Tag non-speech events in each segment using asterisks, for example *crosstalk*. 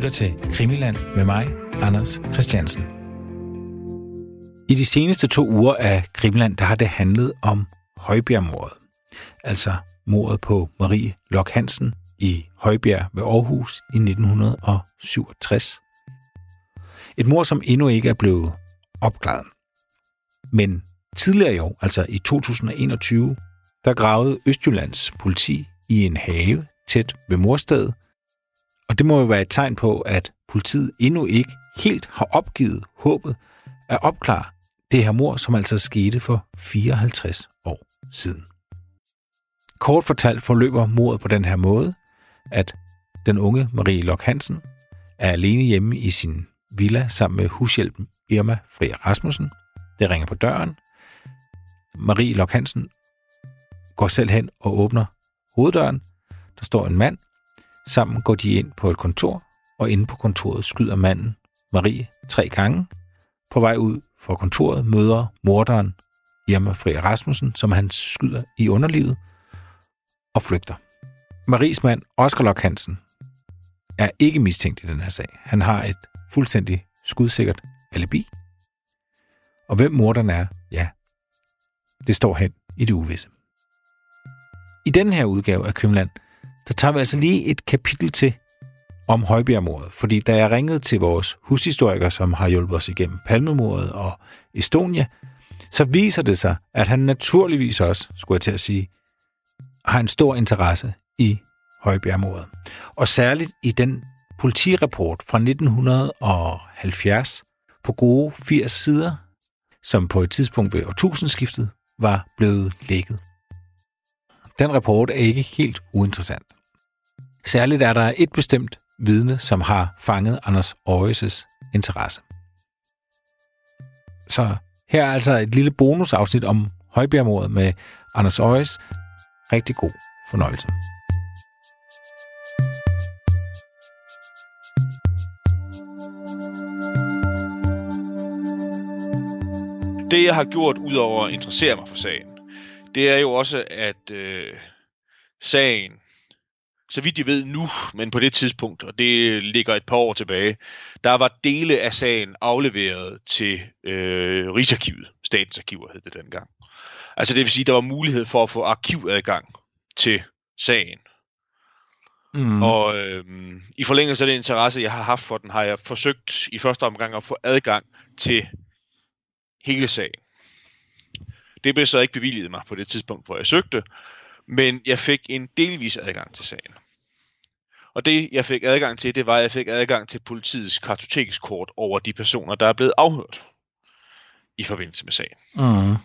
lytter til Krimiland med mig, Anders Christiansen. I de seneste to uger af Krimiland, der har det handlet om Højbjergmordet. Altså mordet på Marie Lok Hansen i Højbjerg ved Aarhus i 1967. Et mord, som endnu ikke er blevet opklaret. Men tidligere i år, altså i 2021, der gravede Østjyllands politi i en have tæt ved morstedet, og det må jo være et tegn på, at politiet endnu ikke helt har opgivet håbet at opklare det her mor, som altså skete for 54 år siden. Kort fortalt forløber mordet på den her måde, at den unge Marie Lok Hansen er alene hjemme i sin villa sammen med hushjælpen Irma Fria Rasmussen. Det ringer på døren. Marie Lok Hansen går selv hen og åbner hoveddøren. Der står en mand. Sammen går de ind på et kontor, og inde på kontoret skyder manden Marie tre gange. På vej ud fra kontoret møder morderen Irma Fri Rasmussen, som han skyder i underlivet, og flygter. Maries mand, Oscar Lok Hansen, er ikke mistænkt i den her sag. Han har et fuldstændig skudsikkert alibi. Og hvem morderen er, ja, det står hen i det uvisse. I den her udgave af Kømland så tager vi altså lige et kapitel til om Højbjergmordet, fordi da jeg ringede til vores hushistoriker, som har hjulpet os igennem Palmemordet og Estonia, så viser det sig, at han naturligvis også, skulle jeg til at sige, har en stor interesse i Højbjergmordet. Og særligt i den politirapport fra 1970 på gode 80 sider, som på et tidspunkt ved årtusindskiftet var blevet lækket. Den rapport er ikke helt uinteressant. Særligt er der et bestemt vidne, som har fanget Anders Øjes' interesse. Så her er altså et lille bonusafsnit om Højbjergmordet med Anders Øjes. Rigtig god fornøjelse. Det, jeg har gjort, udover at interessere mig for sagen, det er jo også, at øh, sagen, så vidt jeg ved nu, men på det tidspunkt, og det ligger et par år tilbage, der var dele af sagen afleveret til øh, Rigsarkivet, Statens Arkiver hed det dengang. Altså det vil sige, der var mulighed for at få arkivadgang til sagen. Mm. Og øh, i forlængelse af den interesse, jeg har haft for den, har jeg forsøgt i første omgang at få adgang til hele sagen. Det blev så ikke bevilget mig på det tidspunkt, hvor jeg søgte, men jeg fik en delvis adgang til sagen. Og det, jeg fik adgang til, det var, at jeg fik adgang til politiets kartotekskort over de personer, der er blevet afhørt i forbindelse med sagen. Mm.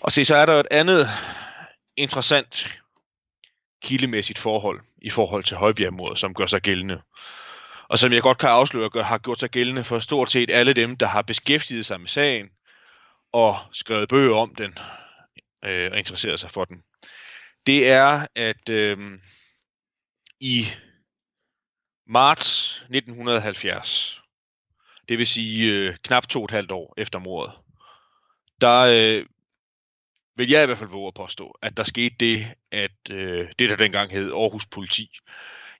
Og se, så er der et andet interessant kildemæssigt forhold i forhold til Højbjergmordet, som gør sig gældende. Og som jeg godt kan afsløre, gør, har gjort sig gældende for stort set alle dem, der har beskæftiget sig med sagen og skrevet bøger om den øh, og interesseret sig for den. Det er, at øh, i marts 1970, det vil sige øh, knap to og et halvt år efter mordet, der øh, vil jeg i hvert fald våge at påstå, at der skete det, at øh, det der dengang hed Aarhus Politi,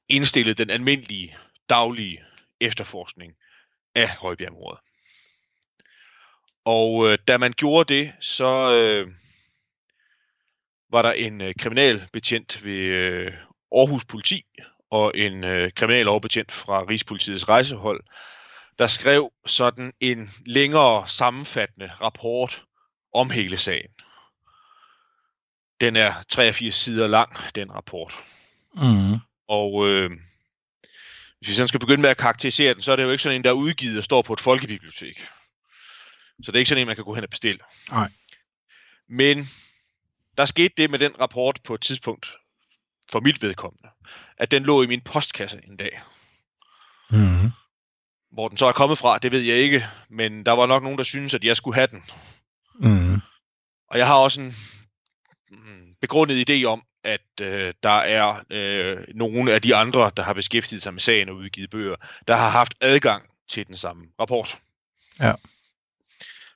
indstillede den almindelige, daglige efterforskning af Højbjergmordet. Og øh, da man gjorde det, så øh, var der en øh, kriminalbetjent ved øh, Aarhus Politi og en øh, kriminaloverbetjent fra Rigspolitiets rejsehold, der skrev sådan en længere sammenfattende rapport om hele sagen. Den er 83 sider lang, den rapport. Mm. Og øh, hvis vi sådan skal begynde med at karakterisere den, så er det jo ikke sådan en, der er udgivet og står på et folkebibliotek. Så det er ikke sådan en, man kan gå hen og bestille. Nej. Men der skete det med den rapport på et tidspunkt, for mit vedkommende, at den lå i min postkasse en dag. Mm. Hvor den så er kommet fra, det ved jeg ikke, men der var nok nogen, der synes, at jeg skulle have den. Mm. Og jeg har også en mm, begrundet idé om, at øh, der er øh, nogle af de andre, der har beskæftiget sig med sagen og udgivet bøger, der har haft adgang til den samme rapport. Ja.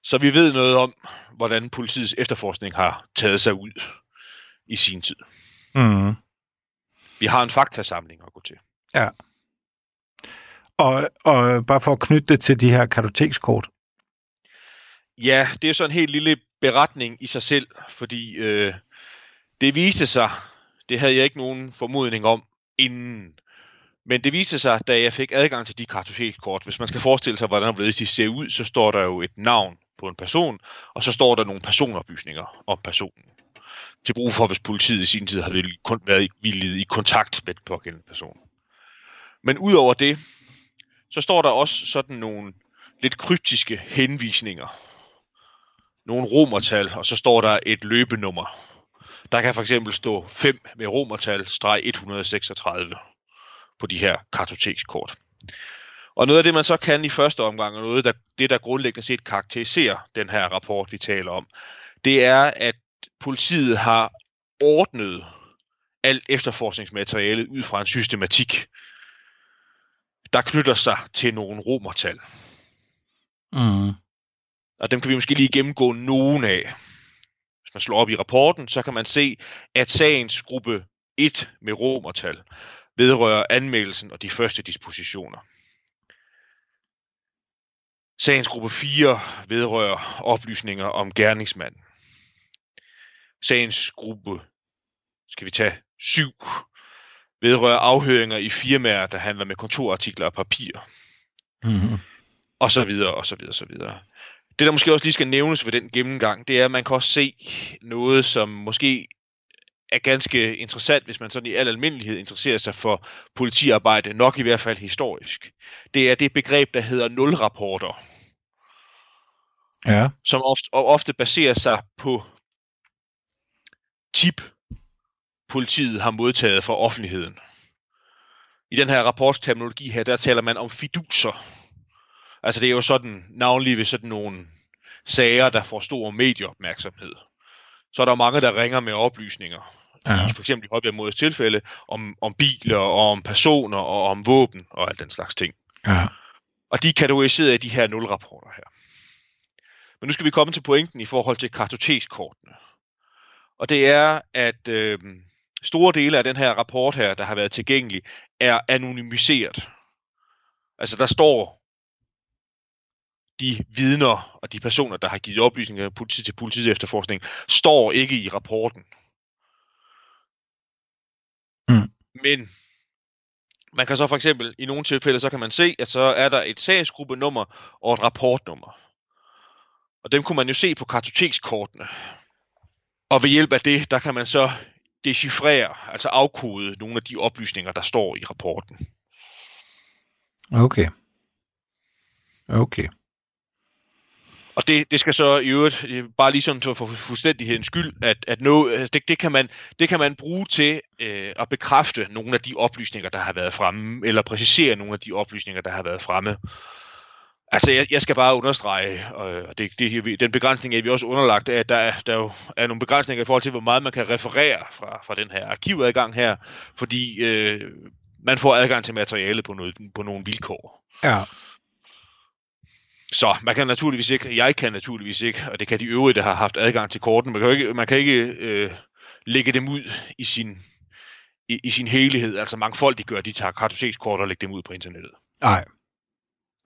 Så vi ved noget om, hvordan politiets efterforskning har taget sig ud i sin tid. Mm. Vi har en faktasamling at gå til. Ja. Og, og bare for at knytte det til de her kartotekskort. Ja, det er sådan en helt lille beretning i sig selv, fordi øh, det viste sig, det havde jeg ikke nogen formodning om inden, men det viste sig, da jeg fik adgang til de kartotekskort, hvis man skal forestille sig, hvordan de ser ud, så står der jo et navn på en person, og så står der nogle personoplysninger om personen. Til brug for, hvis politiet i sin tid har været i kontakt med den pågældende person. Men udover det, så står der også sådan nogle lidt kryptiske henvisninger. Nogle romertal, og så står der et løbenummer. Der kan for eksempel stå 5 med romertal, streg 136 på de her kartotekskort. Og noget af det, man så kan i første omgang, og noget, der, det der grundlæggende set karakteriserer den her rapport, vi taler om, det er, at politiet har ordnet alt efterforskningsmateriale ud fra en systematik, der knytter sig til nogle romertal. Mm. Og dem kan vi måske lige gennemgå nogen af. Hvis man slår op i rapporten, så kan man se, at sagens gruppe 1 med romertal vedrører anmeldelsen og de første dispositioner. Sagens gruppe 4 vedrører oplysninger om gerningsmanden. Sagens gruppe, skal vi tage 7, vedrører afhøringer i firmaer, der handler med kontorartikler og papir. Mm-hmm. Og så videre, og så videre, og så videre. Det, der måske også lige skal nævnes ved den gennemgang, det er, at man kan også se noget, som måske er ganske interessant, hvis man sådan i al almindelighed interesserer sig for politiarbejde, nok i hvert fald historisk. Det er det begreb, der hedder nulrapporter. Ja. Som ofte, ofte baserer sig på tip, politiet har modtaget fra offentligheden. I den her rapportterminologi her, der taler man om fiduser. Altså det er jo sådan, navnlig ved sådan nogle sager, der får stor medieopmærksomhed. Så er der mange, der ringer med oplysninger. Ja. For eksempel i Højbjerg tilfælde, om, om biler, og om personer, og om våben, og alt den slags ting. Ja. Og de er kategoriseret af de her nulrapporter her. Men nu skal vi komme til pointen i forhold til kartotekskortene. Og det er, at øh, store dele af den her rapport her, der har været tilgængelig, er anonymiseret. Altså der står de vidner og de personer, der har givet oplysninger politi til politiets efterforskning, står ikke i rapporten. Mm. Men man kan så for eksempel, i nogle tilfælde, så kan man se, at så er der et sagsgruppenummer og et rapportnummer. Og dem kunne man jo se på kartotekskortene. Og ved hjælp af det, der kan man så decifrere, altså afkode nogle af de oplysninger, der står i rapporten. Okay. Okay. Og det, det skal så i øvrigt, bare lige sådan for fuldstændighedens skyld, at, at no, det, det, kan man, det kan man bruge til øh, at bekræfte nogle af de oplysninger, der har været fremme, eller præcisere nogle af de oplysninger, der har været fremme. Altså, jeg, jeg skal bare understrege, og det, det, den begrænsning er vi også underlagt af, at der, er, der jo er nogle begrænsninger i forhold til, hvor meget man kan referere fra, fra den her arkivadgang her, fordi øh, man får adgang til materiale på, noget, på nogle vilkår. Ja. Så man kan naturligvis ikke, jeg kan naturligvis ikke, og det kan de øvrige, der har haft adgang til korten, man kan ikke, man kan ikke øh, lægge dem ud i sin, i, i sin helhed, altså mangfoldiggøre de tager kartotekskort og lægge dem ud på internettet. Nej,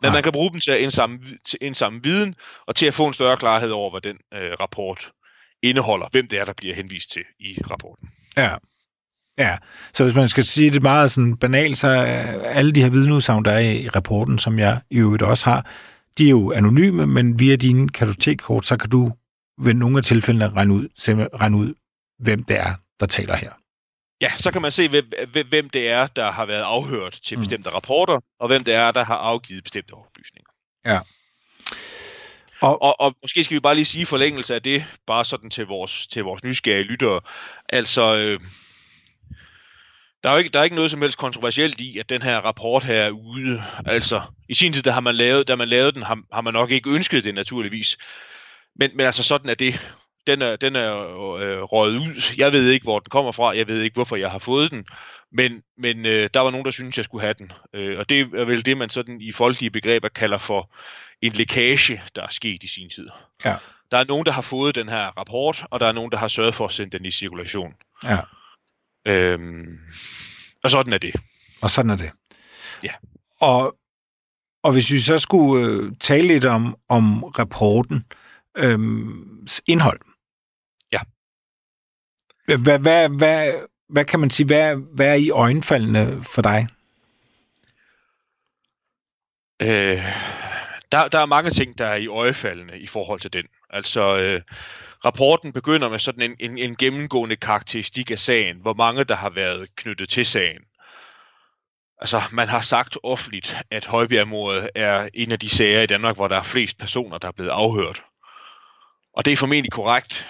men man kan bruge dem til at indsamle, til indsamle viden, og til at få en større klarhed over, hvad den øh, rapport indeholder, hvem det er, der bliver henvist til i rapporten. Ja. Ja, så hvis man skal sige det meget sådan banalt, så er alle de her vidneudsagn, der er i rapporten, som jeg i øvrigt også har, de er jo anonyme, men via dine kartotekkort, så kan du ved nogle af tilfældene regne ud, regne ud, hvem det er, der taler her. Ja, så kan man se, hvem, hvem det er, der har været afhørt til mm. bestemte rapporter, og hvem det er, der har afgivet bestemte oplysninger. Ja. Og, og, og måske skal vi bare lige sige forlængelse af det, bare sådan til vores, til vores nysgerrige lyttere. Altså, øh, der er, jo ikke, der er ikke noget som helst kontroversielt i, at den her rapport her er ude. Altså, i sin tid, da, har man lavet, da man lavede den, har, har man nok ikke ønsket det naturligvis. Men, men altså, sådan er det den er, den er øh, røget ud. Jeg ved ikke, hvor den kommer fra. Jeg ved ikke, hvorfor jeg har fået den. Men, men øh, der var nogen, der syntes, jeg skulle have den. Øh, og det er vel det, man sådan i folkelige begreber kalder for en lækage, der er sket i sin tid. Ja. Der er nogen, der har fået den her rapport, og der er nogen, der har sørget for at sende den i cirkulation. Ja. Øhm, og sådan er det. Og sådan er det. Ja. Og Og hvis vi så skulle øh, tale lidt om, om rapporten, øh, indhold. Hvad, hvad, hvad, hvad kan man sige, hvad, hvad er i øjenfaldene for dig? Øh, der, der er mange ting, der er i øjefaldene i forhold til den. Altså, øh, rapporten begynder med sådan en, en, en gennemgående karakteristik af sagen, hvor mange der har været knyttet til sagen. Altså, man har sagt offentligt, at Højbjergmordet er en af de sager i Danmark, hvor der er flest personer, der er blevet afhørt. Og det er formentlig korrekt.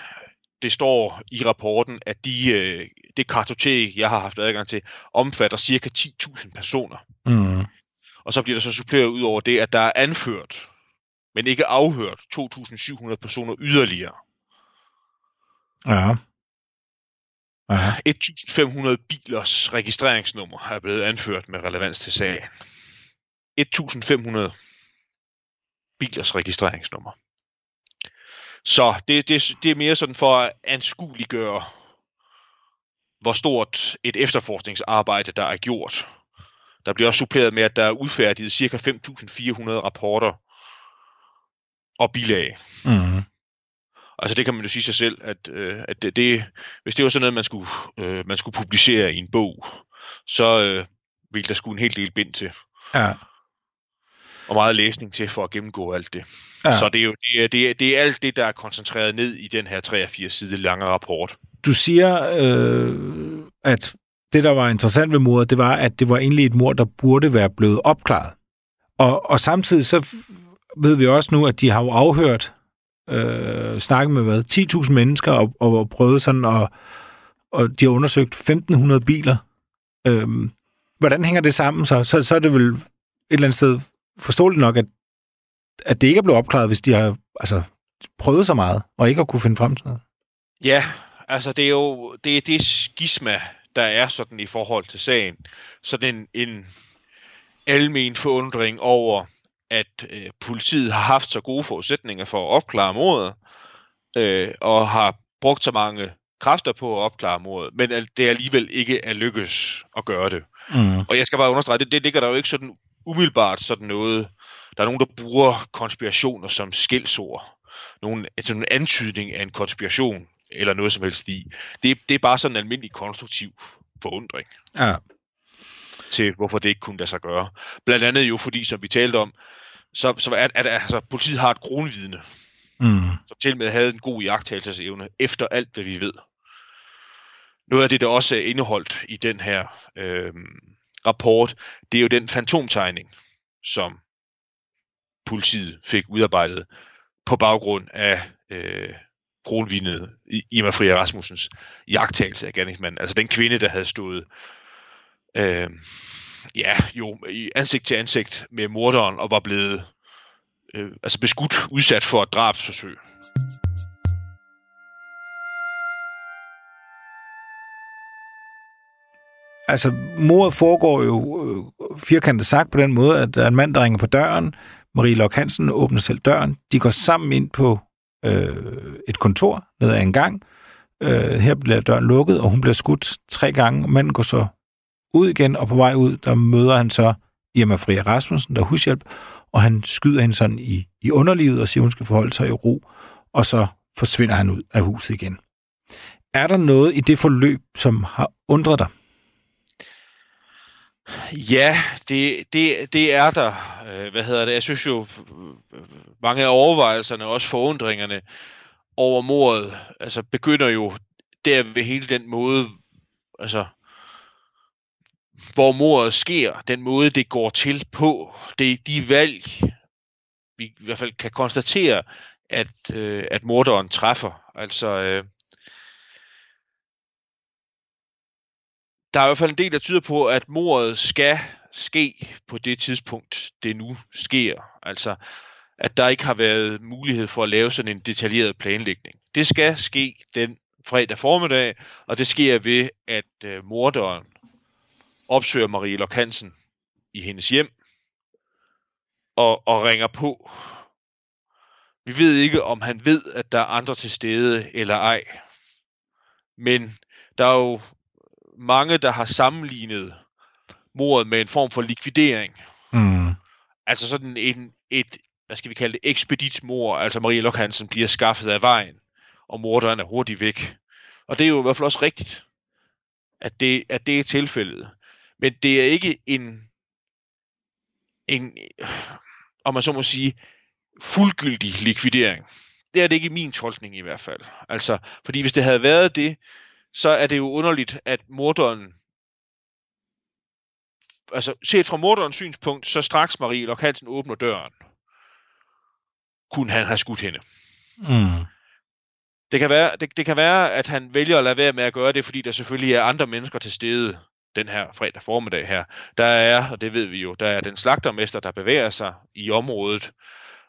Det står i rapporten, at de, øh, det kartotek, jeg har haft adgang til, omfatter ca. 10.000 personer. Mm. Og så bliver der så suppleret ud over det, at der er anført, men ikke afhørt, 2.700 personer yderligere. Ja. Ja. 1.500 bilers registreringsnummer er blevet anført med relevans til sagen. 1.500 bilers registreringsnummer. Så det, det, det er mere sådan for at anskueliggøre, hvor stort et efterforskningsarbejde, der er gjort. Der bliver også suppleret med, at der er udfærdiget ca. 5.400 rapporter og bilag. Mm. Altså det kan man jo sige sig selv, at, øh, at det, det, hvis det var sådan noget, man skulle, øh, man skulle publicere i en bog, så øh, ville der skulle en hel del bind til. Ja. Og meget læsning til for at gennemgå alt det. Ja. Så det er jo det er, det er, det er alt det, der er koncentreret ned i den her 83 side lange rapport. Du siger, øh, at det, der var interessant ved mordet, det var, at det var egentlig et mord, der burde være blevet opklaret. Og, og samtidig så ved vi også nu, at de har jo afhørt, øh, snakket med hvad, 10.000 mennesker og, og prøvet sådan, og, og de har undersøgt 1.500 biler. Øh, hvordan hænger det sammen så? så? Så er det vel et eller andet sted forståeligt nok, at, at det ikke er blevet opklaret, hvis de har altså, prøvet så meget, og ikke har kunne finde frem til noget. Ja, altså det er jo det, er det skisma, der er sådan i forhold til sagen. Sådan en, en almen forundring over, at øh, politiet har haft så gode forudsætninger for at opklare mordet, øh, og har brugt så mange kræfter på at opklare mordet, men at det alligevel ikke er lykkes at gøre det. Mm. Og jeg skal bare understrege, det, det ligger der jo ikke sådan umiddelbart sådan noget. Der er nogen, der bruger konspirationer som skældsord. Nogen, altså en antydning af en konspiration, eller noget som helst i. Det, det er bare sådan en almindelig konstruktiv forundring Ja. til, hvorfor det ikke kunne lade sig gøre. Blandt andet jo fordi, som vi talte om, så, så er, er, altså, politiet har et kronvidne, Mm. som til med havde en god jagttagelsesevne, efter alt, hvad vi ved. Noget af det, der også er indeholdt i den her øh, rapport, det er jo den fantomtegning, som politiet fik udarbejdet på baggrund af øh, kronvidnet Irma Fria Rasmussens jagttagelse af gerningsmanden. Altså den kvinde, der havde stået øh, ja, jo, i ansigt til ansigt med morderen og var blevet øh, altså beskudt, udsat for et drabsforsøg. Altså, mordet foregår jo øh, firkantet sagt på den måde, at der er en mand, der ringer på døren. Marie Lok Hansen åbner selv døren. De går sammen ind på øh, et kontor ned ad en gang. Øh, her bliver døren lukket, og hun bliver skudt tre gange. Manden går så ud igen, og på vej ud, der møder han så Irma Fria Rasmussen, der er hushjælp, og han skyder hende sådan i, i underlivet og siger, hun skal forholde sig i ro, og så forsvinder han ud af huset igen. Er der noget i det forløb, som har undret dig? Ja, det, det, det er der. Øh, hvad hedder det? Jeg synes jo, øh, mange af overvejelserne, også forundringerne over mordet, altså begynder jo der ved hele den måde, altså hvor mordet sker, den måde det går til på, det de valg, vi i hvert fald kan konstatere, at, øh, at morderen træffer. Altså, øh, der er i hvert fald en del, der tyder på, at mordet skal ske på det tidspunkt, det nu sker. Altså, at der ikke har været mulighed for at lave sådan en detaljeret planlægning. Det skal ske den fredag formiddag, og det sker ved, at øh, morderen opsøger Marie Lokansen i hendes hjem og, og ringer på. Vi ved ikke, om han ved, at der er andre til stede eller ej. Men der er jo mange, der har sammenlignet mordet med en form for likvidering. Mm. altså sådan en, et, hvad skal vi kalde det, ekspeditmor, altså Marie Lok Hansen bliver skaffet af vejen, og morderen er hurtigt væk. Og det er jo i hvert fald også rigtigt, at det, at det er tilfældet. Men det er ikke en, en, om man så må sige, fuldgyldig likvidering. Det er det ikke min tolkning i hvert fald. Altså, fordi hvis det havde været det, så er det jo underligt, at morderen altså set fra morderens synspunkt, så straks Marie Lok Hansen åbner døren, kunne han have skudt hende. Mm. Det kan, være, det, det kan være, at han vælger at lade være med at gøre det, fordi der selvfølgelig er andre mennesker til stede den her fredag formiddag her. Der er, og det ved vi jo, der er den slagtermester, der bevæger sig i området,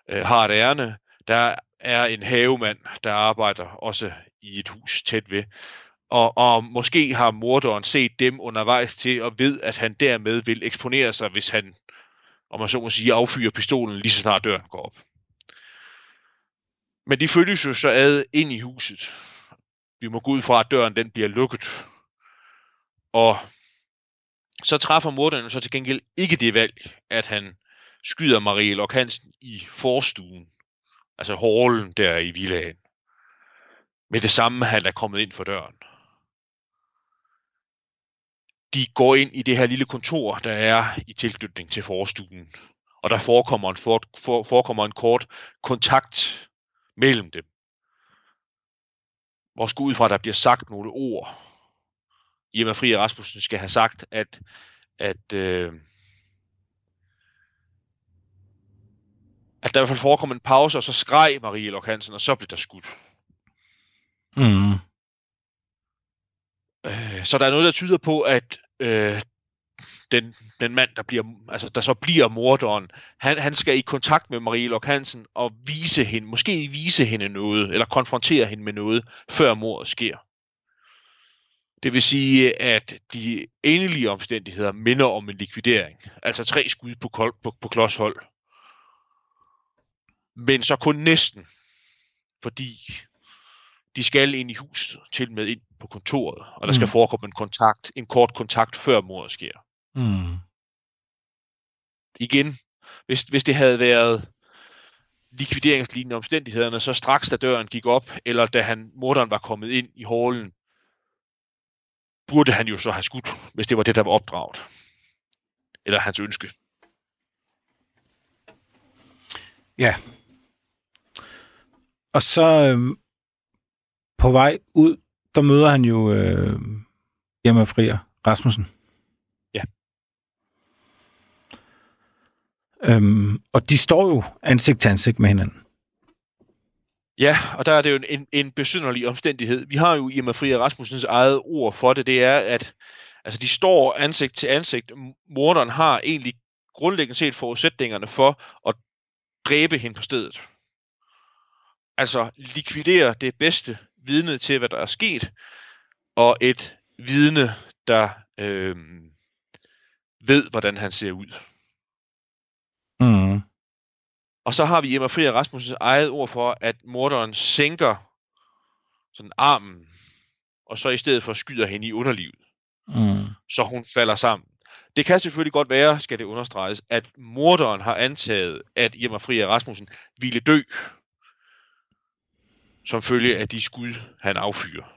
øh, har et ærne. Der er en havemand, der arbejder også i et hus tæt ved. Og, og måske har morderen set dem undervejs til og ved, at han dermed vil eksponere sig, hvis han, om man så må sige, affyrer pistolen lige så snart døren går op. Men de følges jo så ad ind i huset. Vi må gå ud fra, at døren den bliver lukket. Og så træffer morderen så til gengæld ikke det valg, at han skyder Marie Lok Hansen i forstuen. Altså hallen der i villaen. Med det samme, han er kommet ind for døren. De går ind i det her lille kontor, der er i tilknytning til forstuen. Og der forekommer en, for, for, forekommer en kort kontakt mellem dem. Hvor skal ud fra, at der bliver sagt nogle ord. Irma Fri Rasmussen skal have sagt, at, at, øh, at der i hvert fald forekom en pause, og så skreg Marie Lok Hansen, og så blev der skudt. Mm. Øh, så der er noget, der tyder på, at øh, den, den mand, der, bliver, altså, der så bliver morderen, han, han skal i kontakt med Marie Lok Hansen og vise hende, måske vise hende noget, eller konfrontere hende med noget, før mordet sker. Det vil sige, at de endelige omstændigheder minder om en likvidering. Altså tre skud på, kol, på, på klodshold. Men så kun næsten. Fordi de skal ind i huset, til med ind på kontoret, og der skal mm. forekomme en kontakt, en kort kontakt, før mordet sker. Mm. Igen, hvis, hvis det havde været likvideringslignende omstændighederne, så straks da døren gik op, eller da han, morderen var kommet ind i hallen, burde han jo så have skudt, hvis det var det, der var opdraget. Eller hans ønske. Ja. Og så øh, på vej ud, der møder han jo øh, Emma Frier Rasmussen. Ja. Øhm, og de står jo ansigt til ansigt med hinanden. Ja, og der er det jo en, en besynderlig omstændighed. Vi har jo Emma Frier Rasmussens eget ord for det, det er, at altså, de står ansigt til ansigt. Morderen har egentlig grundlæggende set forudsætningerne for at dræbe hende på stedet. Altså likvidere det bedste vidne til, hvad der er sket, og et vidne, der øh, ved, hvordan han ser ud. Mm. Og så har vi Emma Frier Rasmussens eget ord for, at morderen sænker sådan armen, og så i stedet for skyder hende i underlivet. Mm. Så hun falder sammen. Det kan selvfølgelig godt være, skal det understreges, at morderen har antaget, at Emma Frier Rasmussen ville dø, som følge af de skud, han affyrer.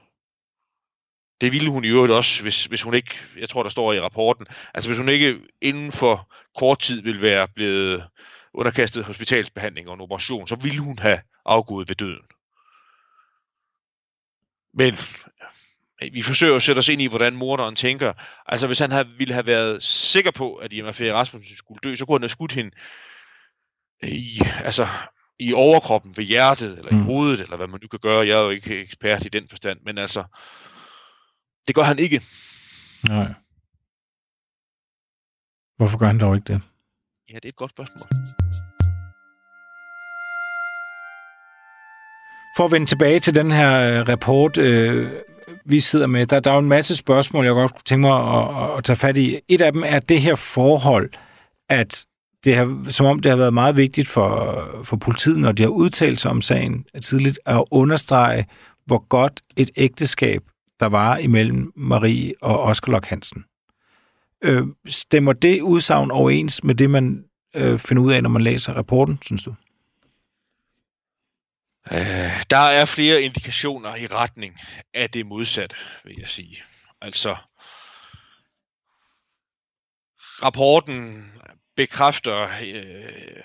Det ville hun i øvrigt også, hvis, hvis hun ikke, jeg tror der står i rapporten, altså hvis hun ikke inden for kort tid ville være blevet underkastet hospitalsbehandling og en operation, så ville hun have afgået ved døden. Men vi forsøger at sætte os ind i, hvordan morderen tænker. Altså hvis han havde, ville have været sikker på, at Emma Ferre Rasmussen skulle dø, så kunne han have skudt hende i, altså, i overkroppen, ved hjertet, eller mm. i hovedet, eller hvad man nu kan gøre. Jeg er jo ikke ekspert i den forstand, men altså, det gør han ikke. Nej. Hvorfor gør han dog ikke det? Ja, det er et godt spørgsmål. For at vende tilbage til den her øh, rapport, øh, vi sidder med, der, der er jo en masse spørgsmål, jeg godt kunne tænke mig at, at, at tage fat i. Et af dem er det her forhold, at det har, som om det har været meget vigtigt for, for politiet, når de har udtalt sig om sagen tidligt, at understrege, hvor godt et ægteskab der var imellem Marie og Oskar Lok Hansen. Øh, stemmer det udsagn overens med det, man øh, finder ud af, når man læser rapporten, synes du? Øh, der er flere indikationer i retning af det modsatte, vil jeg sige. Altså, rapporten bekræfter øh,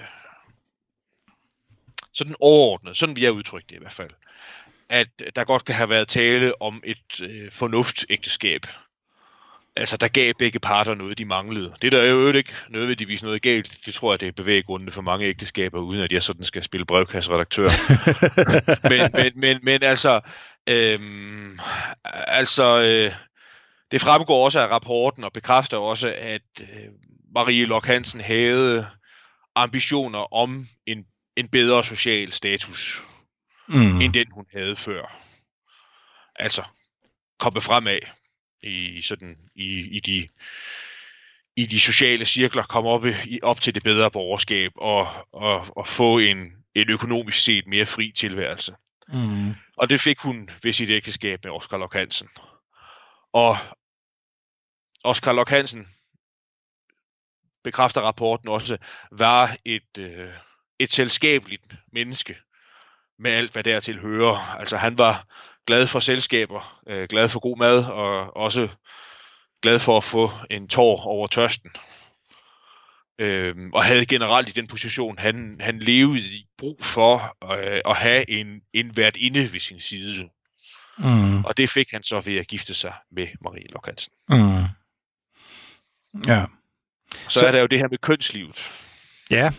sådan overordnet, sådan vi har udtrykt det i hvert fald, at der godt kan have været tale om et øh, fornuftægteskab. Altså, der gav begge parter noget, de manglede. Det der er jo ikke nødvendigvis noget galt. Det tror jeg, det er bevæggrundene for mange ægteskaber, uden at jeg sådan skal spille brevkasseredaktør. *laughs* men, men, men, men altså, øhm, altså øh, det fremgår også af rapporten og bekræfter også, at øh, Marie Lok Hansen havde ambitioner om en, en bedre social status, mm. end den hun havde før. Altså, komme fremad i sådan i, i de i de sociale cirkler komme op, i, op til det bedre borgerskab og, og, og få en, en økonomisk set mere fri tilværelse. Mm. Og det fik hun ved sit ægteskab med Oscar Lok Hansen. Og Oscar Lok Hansen bekræfter rapporten også, var et, øh, et selskabeligt menneske med alt, hvad dertil hører. Altså han var glad for selskaber, øh, glad for god mad og også glad for at få en tår over tørsten. Øh, og havde generelt i den position, han, han levede i brug for øh, at have en, en vært inde ved sin side. Mm. Og det fik han så ved at gifte sig med Marie Lokansen. Mm. Ja. Så, så er der jo det her med kønslivet. Ja,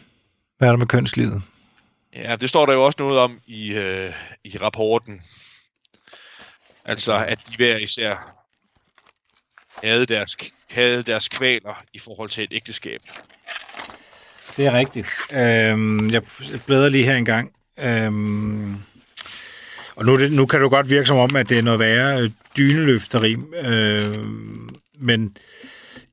hvad er der med kønslivet? Ja, det står der jo også noget om i, øh, i rapporten. Altså, at de hver især havde deres, havde deres kvaler i forhold til et ægteskab. Det er rigtigt. Øhm, jeg bladrer lige her en gang. Øhm, og nu, nu kan du godt virke som om, at det er noget værre øh, dyneløfteri. øh, men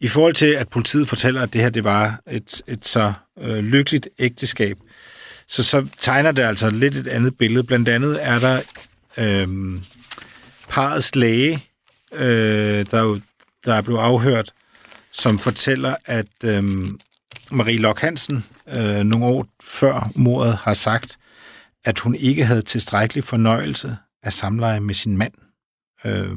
i forhold til, at politiet fortæller, at det her det var et, et så øh, lykkeligt ægteskab, så, så tegner det altså lidt et andet billede. Blandt andet er der øh, parets læge, øh, der, jo, der er blevet afhørt, som fortæller, at øh, Marie Lok Hansen øh, nogle år før mordet har sagt, at hun ikke havde tilstrækkelig fornøjelse af samleje med sin mand. Øh,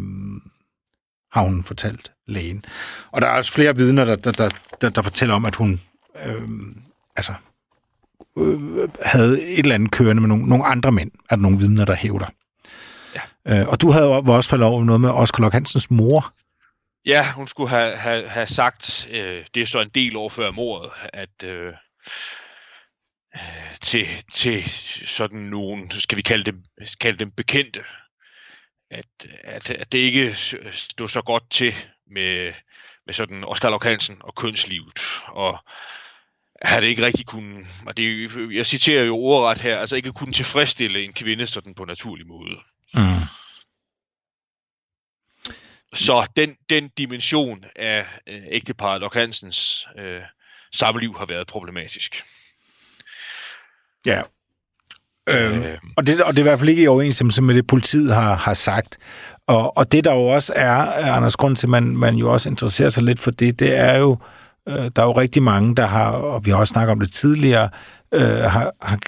har hun fortalt lægen. Og der er også flere vidner, der, der, der, der, der fortæller om, at hun øh, altså, øh, havde et eller andet kørende med nogle, nogle andre mænd. Er der nogle vidner, der hævder. Ja. Øh, og du havde også faldet over noget med Oscar Lok Hansens mor. Ja, hun skulle have, have, have sagt, øh, det er så en del år før mordet, at øh til, til sådan nogen, skal vi kalde dem, kalde dem bekendte, at, at, at det ikke stod så godt til med, med sådan Oscar Lok Hansen og kønslivet. Og havde ikke rigtig kunne, og det, jeg citerer jo ordret her, altså ikke kunne tilfredsstille en kvinde sådan på naturlig måde. Mm. Så den, den dimension af øh, ægteparet Lok Hansens øh, samliv har været problematisk. Ja, Øhm, øh. og, det, og det er i hvert fald ikke i overensstemmelse med det, politiet har, har sagt. Og, og det, der jo også er, Anders, grund til, at man, man jo også interesserer sig lidt for det, det er jo, øh, der er jo rigtig mange, der har, og vi har også snakket om det tidligere, øh, har, har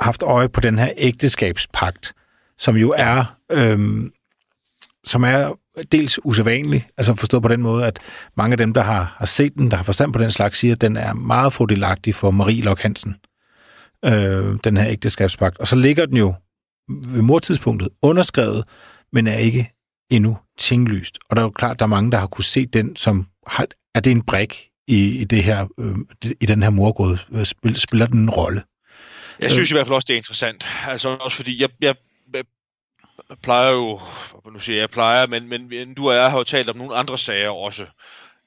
haft øje på den her ægteskabspagt, som jo er, øh, som er dels usædvanlig, altså forstået på den måde, at mange af dem, der har, har set den, der har forstand på den slags, siger, at den er meget fordelagtig for Marie Lok Hansen øh, den her ægteskabspagt. Og så ligger den jo ved mortidspunktet underskrevet, men er ikke endnu tinglyst. Og der er jo klart, der er mange, der har kunne se den som, har, er det en brik i, i, det her, øh, i den her morgåde? Øh, spiller, spiller den en rolle? Jeg synes i hvert fald også, det er interessant. Altså også fordi, jeg, jeg, jeg plejer jo, nu siger jeg, jeg plejer, men, men du og jeg har jo talt om nogle andre sager også,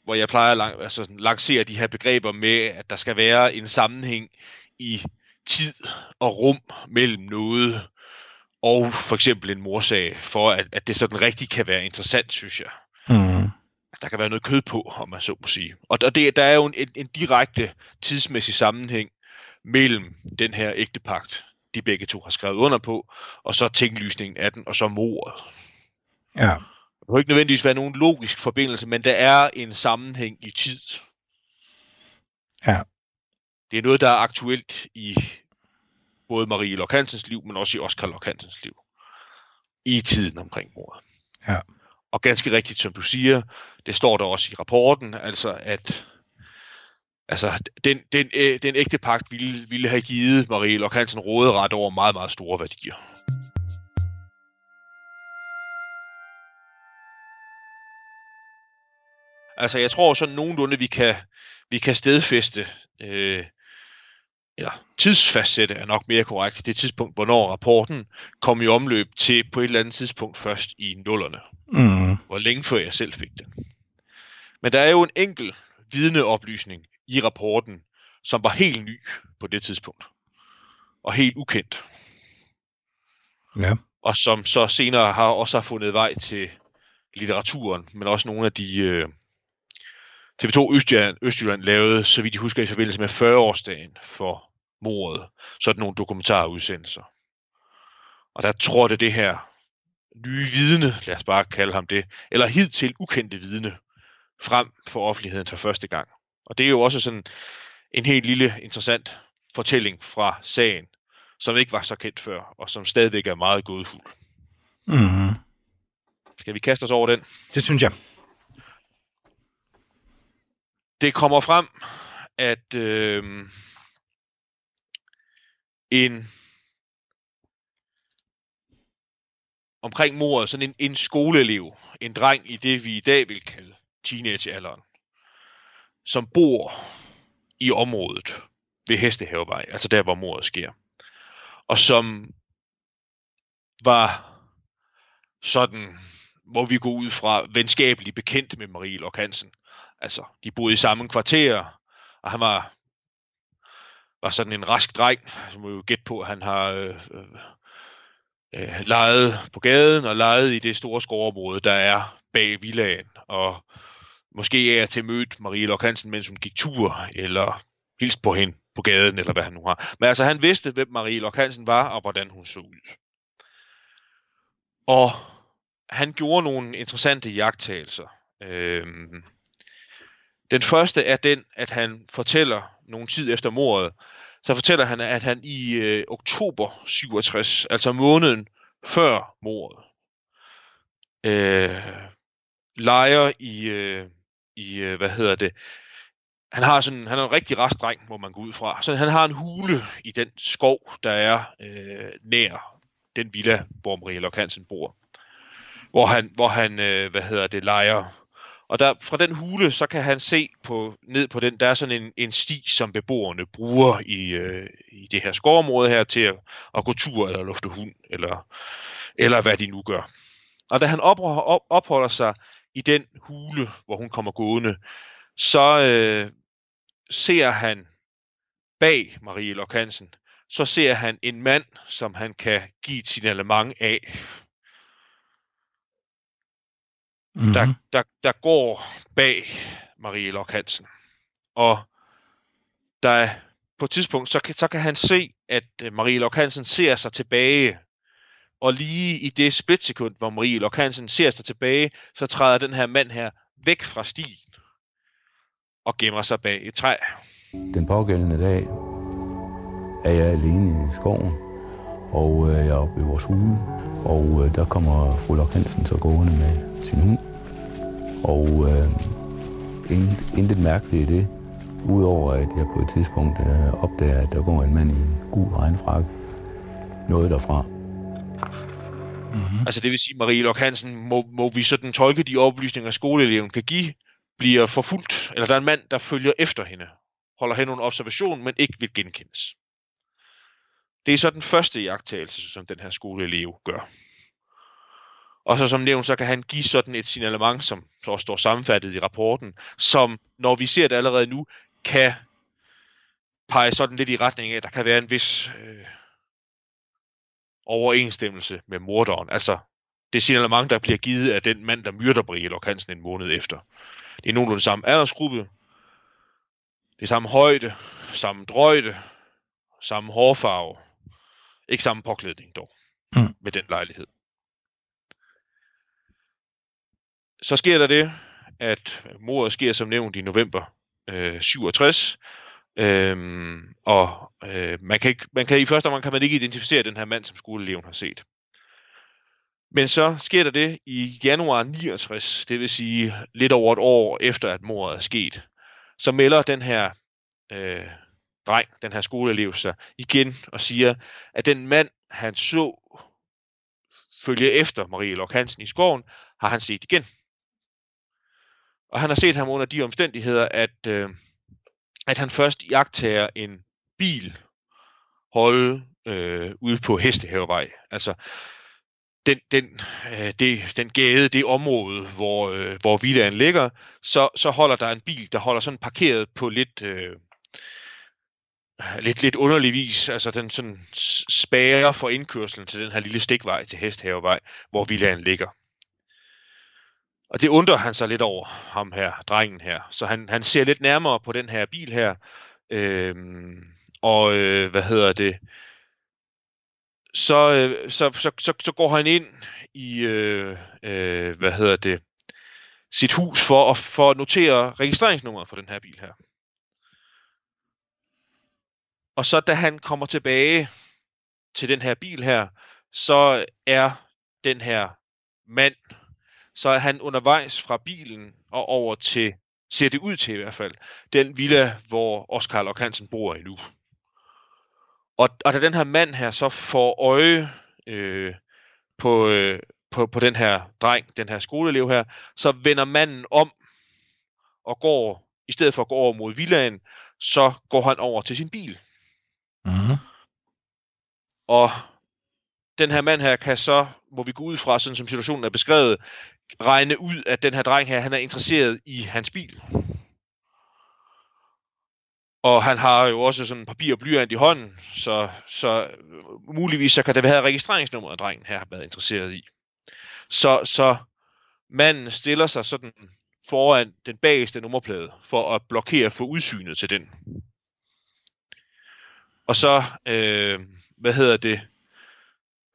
hvor jeg plejer at lang, altså, lancere de her begreber med, at der skal være en sammenhæng i tid og rum mellem noget og for eksempel en morsag, for at, at det sådan rigtig kan være interessant, synes jeg. Mm. Der kan være noget kød på, om man så må sige. Og, og det, der er jo en, en direkte tidsmæssig sammenhæng mellem den her ægtepagt, de begge to har skrevet under på, og så tinglysningen af den, og så mordet. Ja. Det kan ikke nødvendigvis være nogen logisk forbindelse, men der er en sammenhæng i tid. Ja. Det er noget, der er aktuelt i både Marie Lok Hansens liv, men også i Oscar Lok Hansens liv. I tiden omkring mordet. Ja. Og ganske rigtigt, som du siger, det står der også i rapporten, altså at altså, den, den, øh, den ægte pagt ville, ville have givet Marie Lok Hansen råderet over meget, meget store værdier. Altså, jeg tror sådan nogenlunde, vi kan, vi kan stedfæste, øh, eller tidsfastsætte er nok mere korrekt, det tidspunkt, hvornår rapporten kom i omløb til på et eller andet tidspunkt først i nullerne. Mm. Hvor længe før jeg selv fik den. Men der er jo en enkel vidneoplysning i rapporten, som var helt ny på det tidspunkt. Og helt ukendt. Ja. Og som så senere har også har fundet vej til litteraturen, men også nogle af de øh, TV2 Østjylland, Østjylland lavede, så vidt jeg husker, i forbindelse med 40-årsdagen for mordet, sådan nogle dokumentarudsendelser. Og der tror det det her nye vidne, lad os bare kalde ham det, eller hidtil ukendte vidne, frem for offentligheden for første gang. Og det er jo også sådan en helt lille interessant fortælling fra sagen, som ikke var så kendt før, og som stadigvæk er meget gådefuld. Mm. Skal vi kaste os over den? Det synes jeg. Det kommer frem, at øh, en omkring mordet, sådan en, en skoleelev, en dreng i det, vi i dag vil kalde teenagealderen, som bor i området ved Hestehavevej, altså der, hvor mordet sker, og som var sådan, hvor vi går ud fra, venskabeligt bekendt med Marie Lok Hansen. Altså, de boede i samme kvarter, og han var, var sådan en rask dreng, som jo gætte på, at han har øh, øh, øh leget på gaden og leget i det store skovområde, der er bag villaen, og måske er til mødt Marie Lok Hansen, mens hun gik tur, eller hilst på hende på gaden, eller hvad han nu har. Men altså, han vidste, hvem Marie Lok Hansen var, og hvordan hun så ud. Og han gjorde nogle interessante jagttagelser. Øhm, den første er den, at han fortæller nogle tid efter mordet, så fortæller han, at han i øh, oktober 67, altså måneden før mordet, øh, leger i, øh, i øh, hvad hedder det, han har sådan, han er en rigtig restdreng, må man gå ud fra. Så han har en hule i den skov, der er øh, nær den villa, hvor Maria Lok Hansen bor. Hvor han, hvor han øh, hvad hedder det, leger. Og der, fra den hule, så kan han se på, ned på den, der er sådan en, en sti, som beboerne bruger i, øh, i det her skovområde her til at, at gå tur eller lufte hund, eller, eller hvad de nu gør. Og da han op, op, opholder sig i den hule, hvor hun kommer gående, så øh, ser han bag Marie Lok Hansen, så ser han en mand, som han kan give et signalement af. Mm-hmm. Der, der, der går bag Marie Lok Hansen. Og der på et tidspunkt, så kan, så kan han se, at øh, Marie Lok Hansen ser sig tilbage. Og lige i det splitsekund, hvor Marie Lok Hansen ser sig tilbage, så træder den her mand her væk fra stien og gemmer sig bag et træ. Den pågældende dag er jeg alene i skoven, og øh, jeg er oppe ved vores hule, og øh, der kommer fru Lok Hansen så gående med sin hund. Og øh, intet, intet mærkeligt i det, udover at jeg på et tidspunkt øh, opdager, at der går en mand i en gul regnfrak noget derfra. Mm-hmm. Altså det vil sige, Marie Lok Hansen, må, må vi sådan tolke de oplysninger, skoleeleven kan give, bliver forfulgt, eller der er en mand, der følger efter hende, holder hende under observation, men ikke vil genkendes. Det er så den første jagttagelse, som den her skoleelev gør. Og så som nævnt, så kan han give sådan et signalement, som så står sammenfattet i rapporten, som, når vi ser det allerede nu, kan pege sådan lidt i retning af, at der kan være en vis øh, overensstemmelse med morderen. Altså, det signalement, der bliver givet af den mand, der myrder Brie Lok Hansen en måned efter. Det er nogenlunde samme aldersgruppe, det er samme højde, samme drøjde, samme hårfarve, ikke samme påklædning dog, mm. med den lejlighed. Så sker der det, at mordet sker som nævnt i november øh, 67, Øhm, og øh, man, kan ikke, man kan i første omgang kan man ikke identificere den her mand, som skoleeleven har set. Men så sker der det i januar 69, det vil sige lidt over et år efter, at mordet er sket. Så melder den her øh, dreng, den her skoleelev sig igen og siger, at den mand, han så følge efter Marie Lok Hansen i skoven, har han set igen. Og han har set ham under de omstændigheder, at, øh, at han først jagter en bil holde øh, ude på Hestehavevej. Altså den, den, øh, det, den gade, det område, hvor, øh, hvor villaen ligger, så, så holder der en bil, der holder sådan parkeret på lidt, øh, lidt, lidt underlig vis. Altså den sådan spærer for indkørslen til den her lille stikvej til Hesthavevej, hvor villaen ligger. Og det undrer han sig lidt over, ham her, drengen her. Så han, han ser lidt nærmere på den her bil her, øhm, og øh, hvad hedder det, så, øh, så, så, så, så går han ind i, øh, øh, hvad hedder det, sit hus for at, for at notere registreringsnummeret for den her bil her. Og så da han kommer tilbage til den her bil her, så er den her mand, så er han undervejs fra bilen og over til, ser det ud til i hvert fald, den villa, hvor Oscar Lok Hansen bor i nu. Og, og da den her mand her så får øje øh, på, øh, på, på den her dreng, den her skoleelev her, så vender manden om og går, i stedet for at gå over mod villaen, så går han over til sin bil. Mm-hmm. Og den her mand her kan så, må vi gå ud fra, sådan som situationen er beskrevet, regne ud, at den her dreng her, han er interesseret i hans bil. Og han har jo også sådan papir og blyant i hånden, så, så øh, muligvis så kan det være registreringsnummeret, drengen her har været interesseret i. Så, så manden stiller sig sådan foran den bageste nummerplade for at blokere for udsynet til den. Og så, øh, hvad hedder det,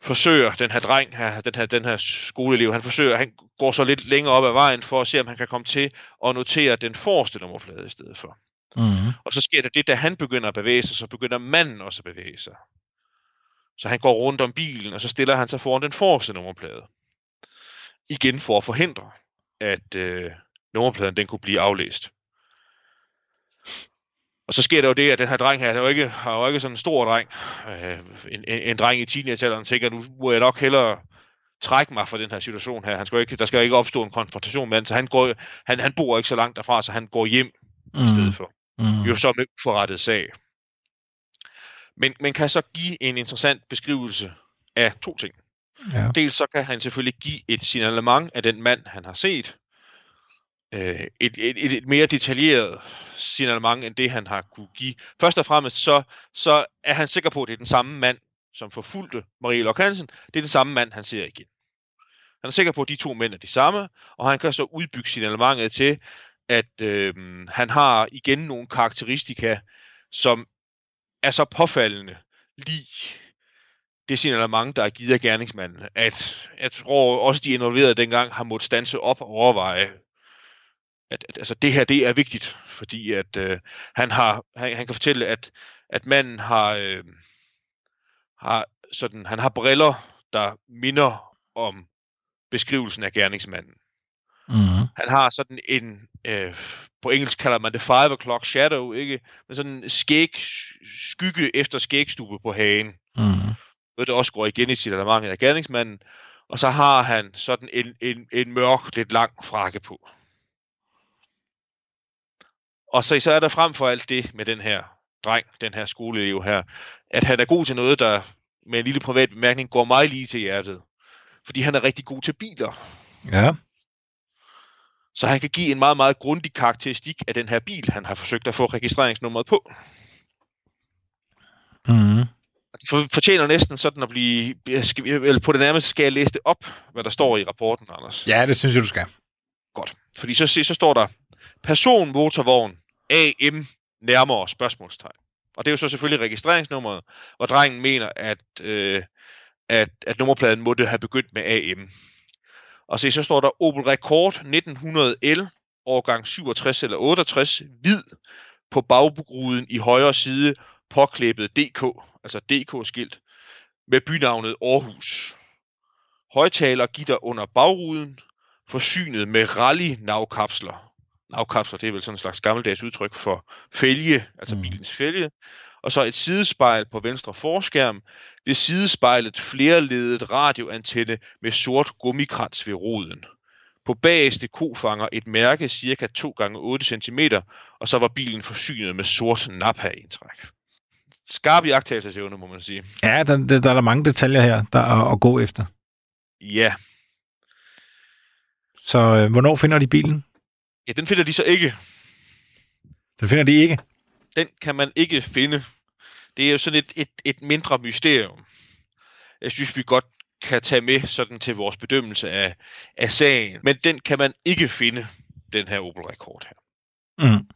forsøger den her dreng, her, den her, den her skoleelev, han forsøger, han går så lidt længere op ad vejen for at se, om han kan komme til at notere den forreste nummerplade i stedet for. Mm-hmm. Og så sker der det, da han begynder at bevæge sig, så begynder manden også at bevæge sig. Så han går rundt om bilen, og så stiller han sig foran den forreste nummerplade. Igen for at forhindre, at øh, nummerpladen den kunne blive aflæst. Og så sker der jo det, at den her dreng her, der er jo ikke, har jo ikke sådan en stor dreng, øh, en, en, en dreng i teenagealderen, tænker, nu må jeg nok hellere trække mig fra den her situation her. Han skal ikke, der skal ikke opstå en konfrontation med han, så han, går, han, han bor ikke så langt derfra, så han går hjem mm. i stedet for. Mm-hmm. Jo så med uforrettet sag. Men man kan så give en interessant beskrivelse af to ting. Ja. Dels så kan han selvfølgelig give et signalement af den mand, han har set. Øh, et, et, et, mere detaljeret signalement end det, han har kunne give. Først og fremmest så, så er han sikker på, at det er den samme mand, som forfulgte Marie Lok Hansen. Det er den samme mand, han ser igen. Han er sikker på, at de to mænd er de samme, og han kan så udbygge signalementet til, at øh, han har igen nogle karakteristika, som er så påfaldende lige det signalement, der er givet af gerningsmanden, at jeg tror også de involverede dengang har måttet stanse op og overveje, at, at altså, det her det er vigtigt, fordi at øh, han har han, han kan fortælle, at at manden har øh, har sådan han har briller, der minder om beskrivelsen af gerningsmanden. Mm-hmm. Han har sådan en, øh, på engelsk kalder man det five o'clock shadow, ikke? Men sådan en skæg, skygge efter skægstube på hagen. Mm-hmm. Noget, der også går igen i signalement af gerningsmanden. Og så har han sådan en, en, en mørk, lidt lang frakke på. Og så, så er der frem for alt det med den her dreng, den her skoleelev her, at han er god til noget, der med en lille privat bemærkning går mig lige til hjertet. Fordi han er rigtig god til biler. Ja. Så han kan give en meget, meget grundig karakteristik af den her bil, han har forsøgt at få registreringsnummeret på. Det for, fortjener næsten sådan at blive... Skal, eller på det nærmeste skal jeg læse det op, hvad der står i rapporten, Anders. Ja, det synes jeg, du skal. Godt. Fordi så, så står der, personmotorvogn AM nærmere spørgsmålstegn. Og det er jo så selvfølgelig registreringsnummeret, hvor drengen mener, at, øh, at, at nummerpladen måtte have begyndt med AM. Og se, så står der Opel Rekord 1900L, årgang 67 eller 68, hvid, på bagruden i højre side påklæbet DK, altså DK-skilt, med bynavnet Aarhus. Højtaler gitter under bagruden, forsynet med rally-navkapsler. Navkapsler, det er vel sådan en slags gammeldags udtryk for fælge, altså mm. bilens fælge. Og så et sidespejl på venstre forskærm. Det sidespejlet flerledet radioantenne med sort gummikrans ved roden. På bagerste kofanger et mærke cirka 2 gange 8 cm, og så var bilen forsynet med sort napha-indtræk. Skarp jagttagelsesevne, må man sige. Ja, der, der, der er der mange detaljer her, der er at gå efter. Ja. Så øh, hvornår finder de bilen? Ja, den finder de så ikke. Den finder de ikke? Den kan man ikke finde. Det er jo sådan et, et, et mindre mysterium. Jeg synes, vi godt kan tage med sådan til vores bedømmelse af, af sagen. Men den kan man ikke finde, den her Opel-rekord her. Mm.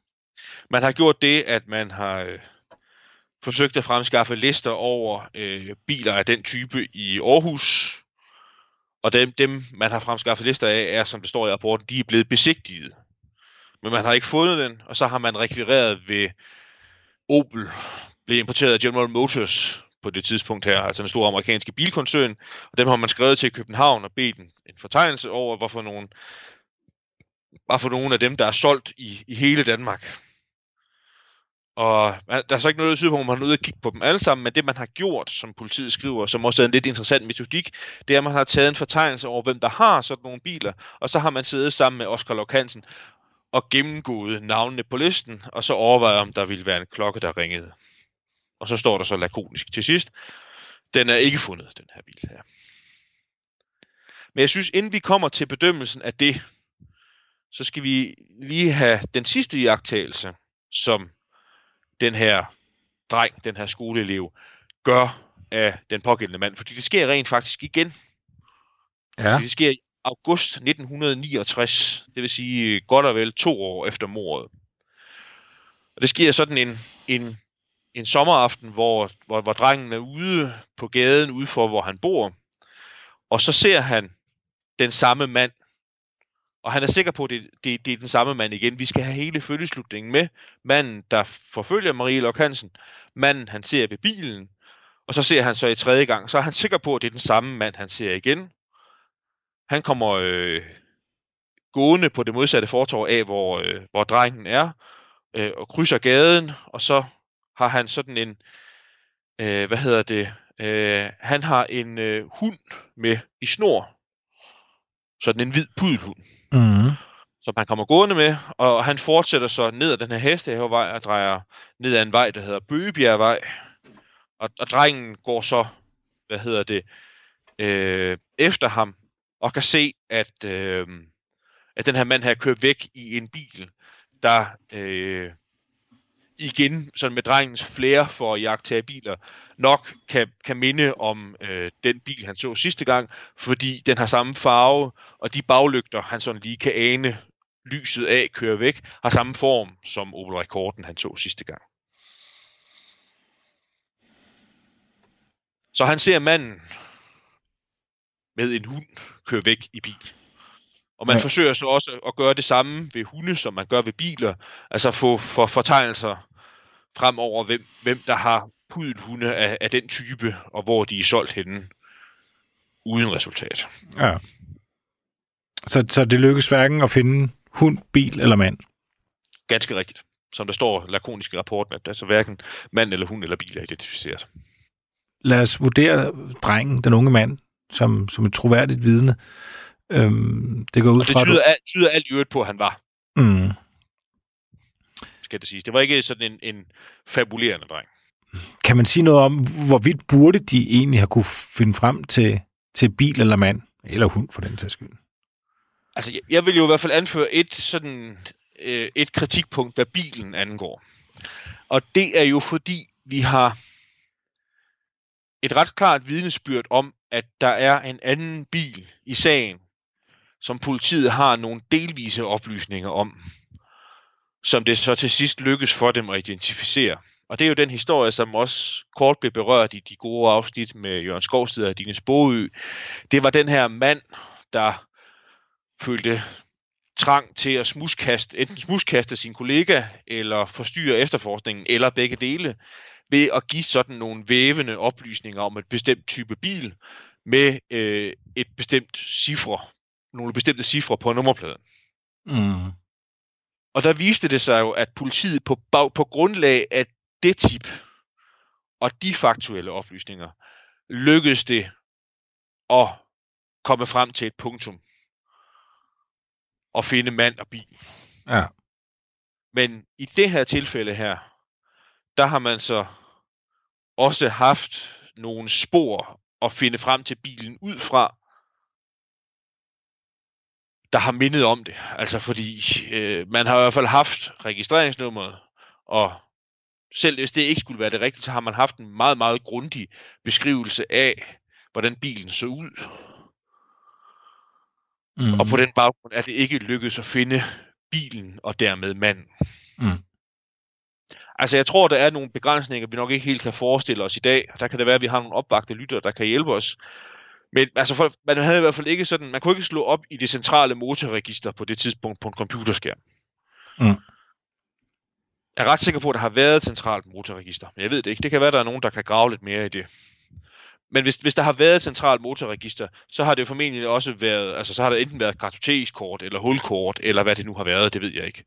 Man har gjort det, at man har øh, forsøgt at fremskaffe lister over øh, biler af den type i Aarhus. Og dem, dem, man har fremskaffet lister af, er, som det står i rapporten, de er blevet besigtiget. Men man har ikke fundet den, og så har man rekvireret ved Opel, blev importeret af General Motors på det tidspunkt her, altså en stor amerikanske bilkoncern, og dem har man skrevet til København og bedt en, en fortegnelse over, hvorfor nogen, var for nogle af dem, der er solgt i, i hele Danmark. Og der er så ikke noget, der på, at man har nødt at kigge på dem alle sammen, men det, man har gjort, som politiet skriver, som også er en lidt interessant metodik, det er, at man har taget en fortegnelse over, hvem der har sådan nogle biler, og så har man siddet sammen med Oscar Lokansen og gennemgået navnene på listen, og så overvejet, om der ville være en klokke, der ringede. Og så står der så lakonisk til sidst, den er ikke fundet, den her bil her. Men jeg synes, inden vi kommer til bedømmelsen af det, så skal vi lige have den sidste iagtagelse, som den her dreng, den her skoleelev, gør af den pågældende mand. Fordi det sker rent faktisk igen. Ja. Det sker august 1969, det vil sige godt og vel to år efter mordet. Og det sker sådan en, en en sommeraften, hvor, hvor, hvor drengen er ude på gaden, ude for hvor han bor, og så ser han den samme mand, og han er sikker på, at det, det, det er den samme mand igen. Vi skal have hele følgeslutningen med. Manden, der forfølger Marie Lok Hansen. Manden, han ser ved bilen. Og så ser han så i tredje gang. Så er han sikker på, at det er den samme mand, han ser igen. Han kommer øh, gående på det modsatte fortov af, hvor, øh, hvor drengen er. Øh, og krydser gaden. Og så har han sådan en, øh, hvad hedder det, øh, han har en øh, hund med i snor. Sådan en hvid pudelhund. Mm. Som han kommer gående med, og han fortsætter så ned ad den her hestehavevej og drejer ned ad en vej, der hedder Bøgebjergvej. Og, og drengen går så, hvad hedder det, øh, efter ham, og kan se, at, øh, at den her mand her kører væk i en bil, der øh, igen sådan med drengens flere for at jagtage biler, nok kan, kan minde om øh, den bil, han så sidste gang, fordi den har samme farve, og de baglygter, han sådan lige kan ane lyset af kører væk, har samme form som Opel Rekorden, han så sidste gang. Så han ser manden med en hund køre væk i bil. Og man ja. forsøger så også at gøre det samme ved hunde, som man gør ved biler. Altså få for fortegnelser fremover, hvem, hvem der har hunde af, af den type, og hvor de er solgt henne, uden resultat. Ja. Så, så det lykkes hverken at finde hund, bil eller mand? Ganske rigtigt. Som der står lakonisk i rapporten, at altså hverken mand eller hund eller bil er identificeret. Lad os vurdere drengen, den unge mand, som, som et troværdigt vidne. Øhm, det går ud og det fra, tyder, du... alt, tyder alt i øvrigt på, at han var. Mm skal det siges. Det var ikke sådan en, en fabulerende dreng. Kan man sige noget om, hvorvidt burde de egentlig have kunne finde frem til, til bil eller mand, eller hund for den sags skyld? Altså, jeg, jeg vil jo i hvert fald anføre et sådan øh, et kritikpunkt, hvad bilen angår. Og det er jo fordi, vi har et ret klart vidnesbyrd om, at der er en anden bil i sagen, som politiet har nogle delvise oplysninger om som det så til sidst lykkes for dem at identificere. Og det er jo den historie, som også kort blev berørt i de gode afsnit med Jørgen Skovsted og Dines Boø. Det var den her mand, der følte trang til at smuskaste, enten smuskaste sin kollega, eller forstyrre efterforskningen, eller begge dele, ved at give sådan nogle vævende oplysninger om et bestemt type bil, med øh, et bestemt cifre, nogle bestemte cifre på nummerpladen. Mm. Og der viste det sig jo, at politiet på, bag, på grundlag af det tip og de faktuelle oplysninger, lykkedes det at komme frem til et punktum og finde mand og bil. Ja. Men i det her tilfælde her, der har man så også haft nogle spor at finde frem til bilen ud fra, der har mindet om det. Altså fordi øh, man har i hvert fald haft registreringsnummeret, og selv hvis det ikke skulle være det rigtige, så har man haft en meget, meget grundig beskrivelse af, hvordan bilen så ud. Mm. Og på den baggrund er det ikke lykkedes at finde bilen og dermed manden. Mm. Altså jeg tror, der er nogle begrænsninger, vi nok ikke helt kan forestille os i dag. Der kan det være, at vi har nogle opvagte lyttere, der kan hjælpe os. Men altså, for, man havde i hvert fald ikke sådan, man kunne ikke slå op i det centrale motorregister på det tidspunkt på en computerskærm. Mm. Jeg er ret sikker på, at der har været et centralt motorregister, men jeg ved det ikke. Det kan være, at der er nogen, der kan grave lidt mere i det. Men hvis, hvis der har været et centralt motorregister, så har det jo formentlig også været, altså så har der enten været kartotekskort, eller hulkort, eller hvad det nu har været, det ved jeg ikke.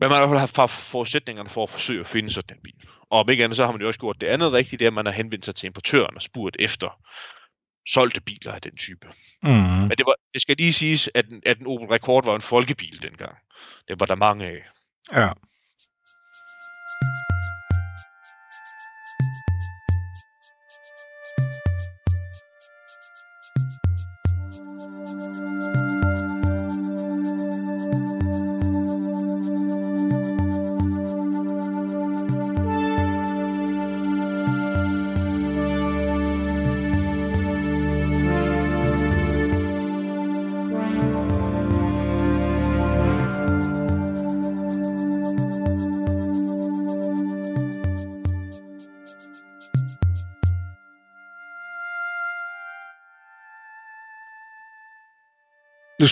Men man har i hvert fald haft forudsætningerne for at forsøge at finde sådan en bil. Og om ikke andet, så har man jo også gjort det andet rigtigt, det er, at man har henvendt sig til importøren og spurgt efter solgte biler af den type. Mm. Men det, var, det skal lige siges, at at en Opel Rekord var en folkebil dengang. Det var der mange af. Ja.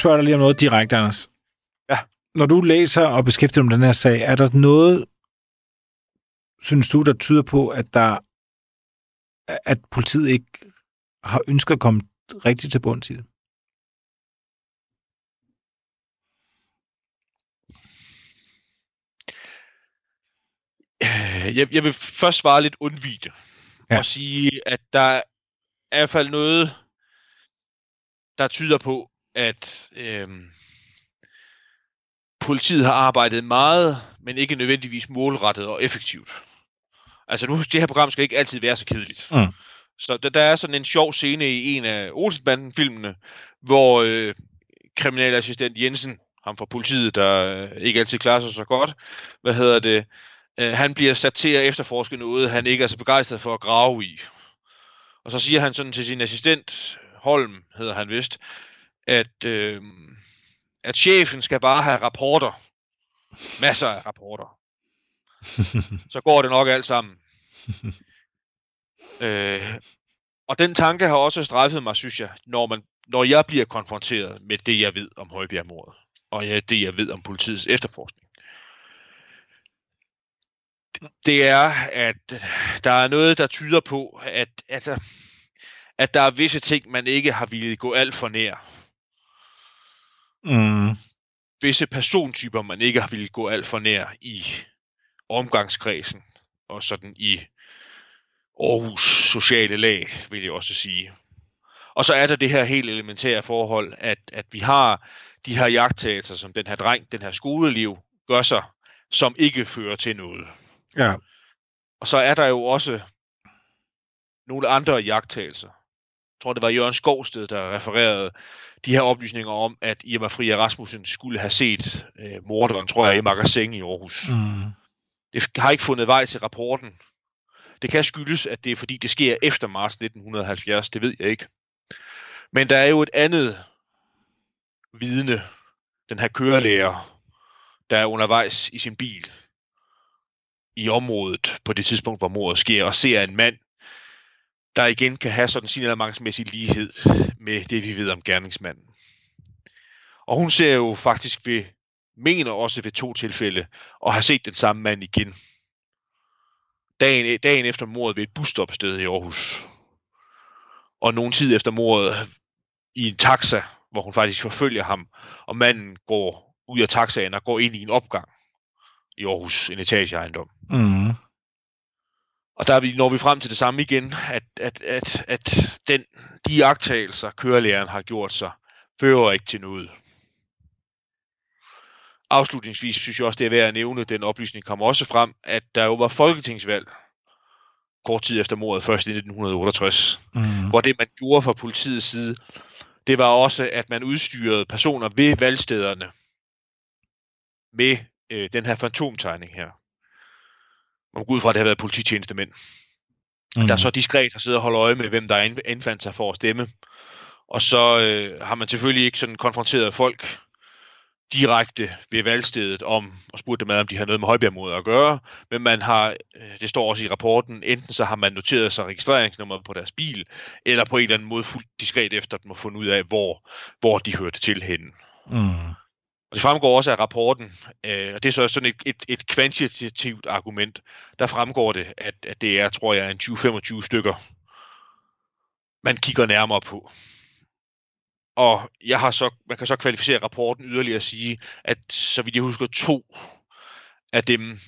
Spørger dig lige om noget direkte, Anders. Ja. Når du læser og beskæftiger dig med den her sag, er der noget, synes du, der tyder på, at der at politiet ikke har ønsket at komme rigtigt til bunds i det? Øh, Jeg, jeg vil først svare lidt undvigende. Ja. Ja. Og sige, at der er i hvert fald noget, der tyder på, at øhm, politiet har arbejdet meget, men ikke nødvendigvis målrettet og effektivt. Altså nu, det her program skal ikke altid være så kedeligt. Mm. Så der, der er sådan en sjov scene i en af Olsenbanden-filmene, hvor øh, kriminalassistent Jensen, ham fra politiet, der øh, ikke altid klarer sig så godt, hvad hedder det, øh, han bliver sat til at efterforske noget, han ikke er så begejstret for at grave i. Og så siger han sådan til sin assistent, Holm hedder han vist, at, øh, at chefen skal bare have rapporter. Masser af rapporter. *laughs* Så går det nok alt sammen. *laughs* øh, og den tanke har også strejfet mig, synes jeg, når, man, når jeg bliver konfronteret med det, jeg ved om Højbjergmordet, og ja, det, jeg ved om politiets efterforskning. Det er, at der er noget, der tyder på, at, altså, at der er visse ting, man ikke har ville gå alt for nær. Mm. Visse persontyper, man ikke har ville gå alt for nær i omgangskredsen, og sådan i Aarhus sociale lag, vil jeg også sige. Og så er der det her helt elementære forhold, at, at vi har de her jagttagelser, som den her dreng, den her skoleliv, gør sig, som ikke fører til noget. Ja. Og så er der jo også nogle andre jagttagelser. Tror, det var Jørgen Skovsted, der refererede de her oplysninger om, at Irma Fria Rasmussen skulle have set øh, morderen, tror jeg, i magasin i Aarhus. Mm. Det har ikke fundet vej til rapporten. Det kan skyldes, at det er fordi, det sker efter marts 1970. Det ved jeg ikke. Men der er jo et andet vidne, den her kørelærer, der er undervejs i sin bil i området på det tidspunkt, hvor mordet sker, og ser en mand, der igen kan have sådan sin eller lighed med det, vi ved om gerningsmanden. Og hun ser jo faktisk ved, mener også ved to tilfælde, og har set den samme mand igen. Dagen, dagen efter mordet ved et busstopsted i Aarhus. Og nogen tid efter mordet i en taxa, hvor hun faktisk forfølger ham, og manden går ud af taxaen og går ind i en opgang i Aarhus, en etageejendom. Mm. Og der er vi, når vi frem til det samme igen, at, at, at, at den, de agtagelser, kørelæreren har gjort sig, fører ikke til noget. Afslutningsvis synes jeg også, det er værd at nævne, den oplysning kom også frem, at der jo var folketingsvalg kort tid efter mordet, først i 1968, Mm. hvor det man gjorde fra politiets side, det var også, at man udstyrede personer ved valgstederne med øh, den her fantomtegning her. Man går ud fra, at det har været polititjenestemænd, Mm. der så diskret har siddet og holdt øje med, hvem der ind- indfandt sig for at stemme. Og så øh, har man selvfølgelig ikke sådan konfronteret folk direkte ved valgstedet om, og spurgt dem ad, om de har noget med Højbjergmodet at gøre, men man har, øh, det står også i rapporten, enten så har man noteret sig registreringsnummeret på deres bil, eller på en eller anden måde fuldt diskret efter dem og fundet ud af, hvor, hvor de hørte til henne. Mm. Og det fremgår også af rapporten, øh, og det er så sådan et, et, et kvantitativt argument, der fremgår det, at, at det er, tror jeg, en 20-25 stykker, man kigger nærmere på. Og jeg har så, man kan så kvalificere rapporten yderligere og sige, at så vidt jeg husker, to af dem,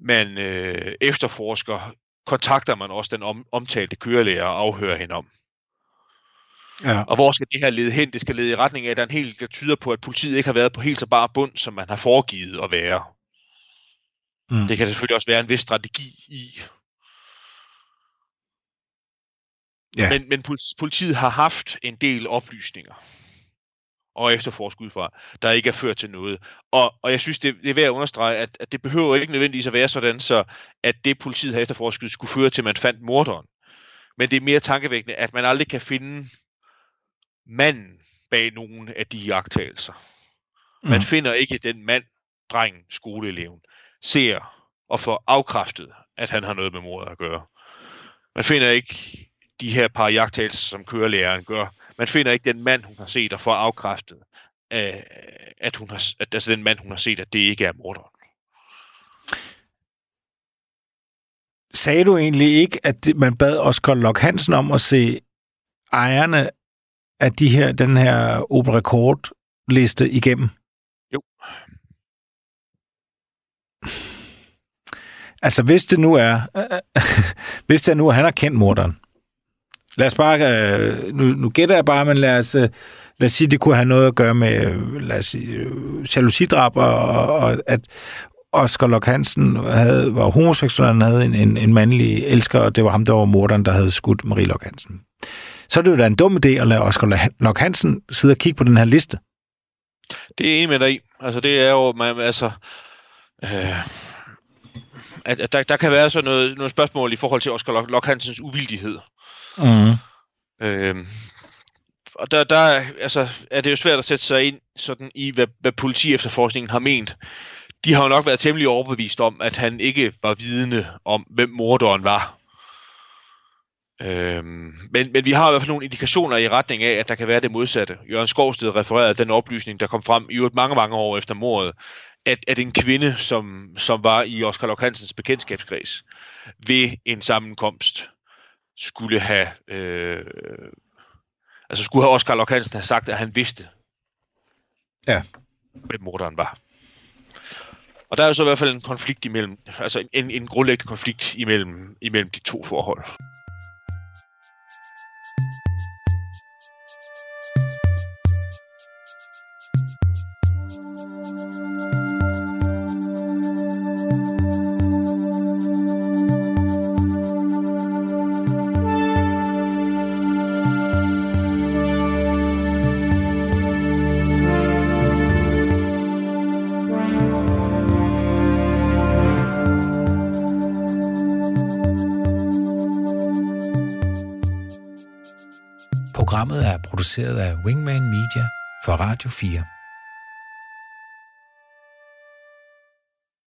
man øh, efterforsker, kontakter man også den om, omtalte kørelærer og afhører hende om. Ja. Og hvor skal det her lede hen? Det skal lede i retning af, at der er en helt, der tyder på, at politiet ikke har været på helt så bare bund, som man har foregivet at være. Mm. Det kan selvfølgelig også være en vis strategi i. Ja. Men, men pol- politiet har haft en del oplysninger og efterforskud fra, der ikke er ført til noget. Og, og jeg synes, det, det er værd at understrege, at, at det behøver ikke nødvendigvis at være sådan, så at det politiet har efterforskud skulle føre til, at man fandt morderen. Men det er mere tankevækkende, at man aldrig kan finde manden bag nogen af de jagttagelser. Man Mm. finder ikke den mand, drengen, skoleeleven, ser og får afkræftet, at han har noget med mordet at gøre. Man finder ikke de her par jagttagelser, som kørelæreren gør. Man finder ikke den mand, hun har set og får afkræftet, at, hun har, at altså den mand, hun har set, at det ikke er morderen. Sagde du egentlig ikke, at man bad Oscar Lok Hansen om at se ejerne af de her, den her Opel Rekord liste igennem? Jo. Altså, hvis det nu er, *laughs* hvis det nu er, han har kendt morderen. Lad os bare, øh, nu, nu gætter jeg bare, men lad os, øh, lad os sige, det kunne have noget at gøre med, øh, lad os sige, øh, jalousidrab, og, og, at Oscar Lok Hansen havde, var homoseksuel, han havde en, en, en mandlig elsker, og det var ham, der var morderen, der havde skudt Marie Lok Hansen. Så er det jo da en dum idé at lade Oscar Lok Hansen sidde og kigge på den her liste. Det er enig med dig i. Altså, det er jo, man, altså, øh, at, at der, der kan være sådan noget, noget spørgsmål i forhold til Oscar Lok Hansens uvildighed. Mm. Øh, og der, der altså, er det jo svært at sætte sig ind sådan i, hvad, hvad politi efterforskningen har ment. De har jo nok været temmelig overbevist om, at han ikke var vidne om, hvem morderen var. Øhm, men, men vi har i hvert fald nogle indikationer i retning af, at der kan være det modsatte. Jørgen Skovsted refererede den oplysning, der kom frem i øvrigt mange, mange år efter mordet, at, at en kvinde, som, som var i Oscar Lok Hansens bekendtskabskreds, ved en sammenkomst, skulle have, øh, altså skulle have Oscar Lok Hansen have sagt, at han vidste, Ja. hvem morderen var. Og der er jo så i hvert fald en konflikt imellem, altså en, en grundlæggende konflikt imellem, imellem de to forhold. Af Wingman Media for Radio 4.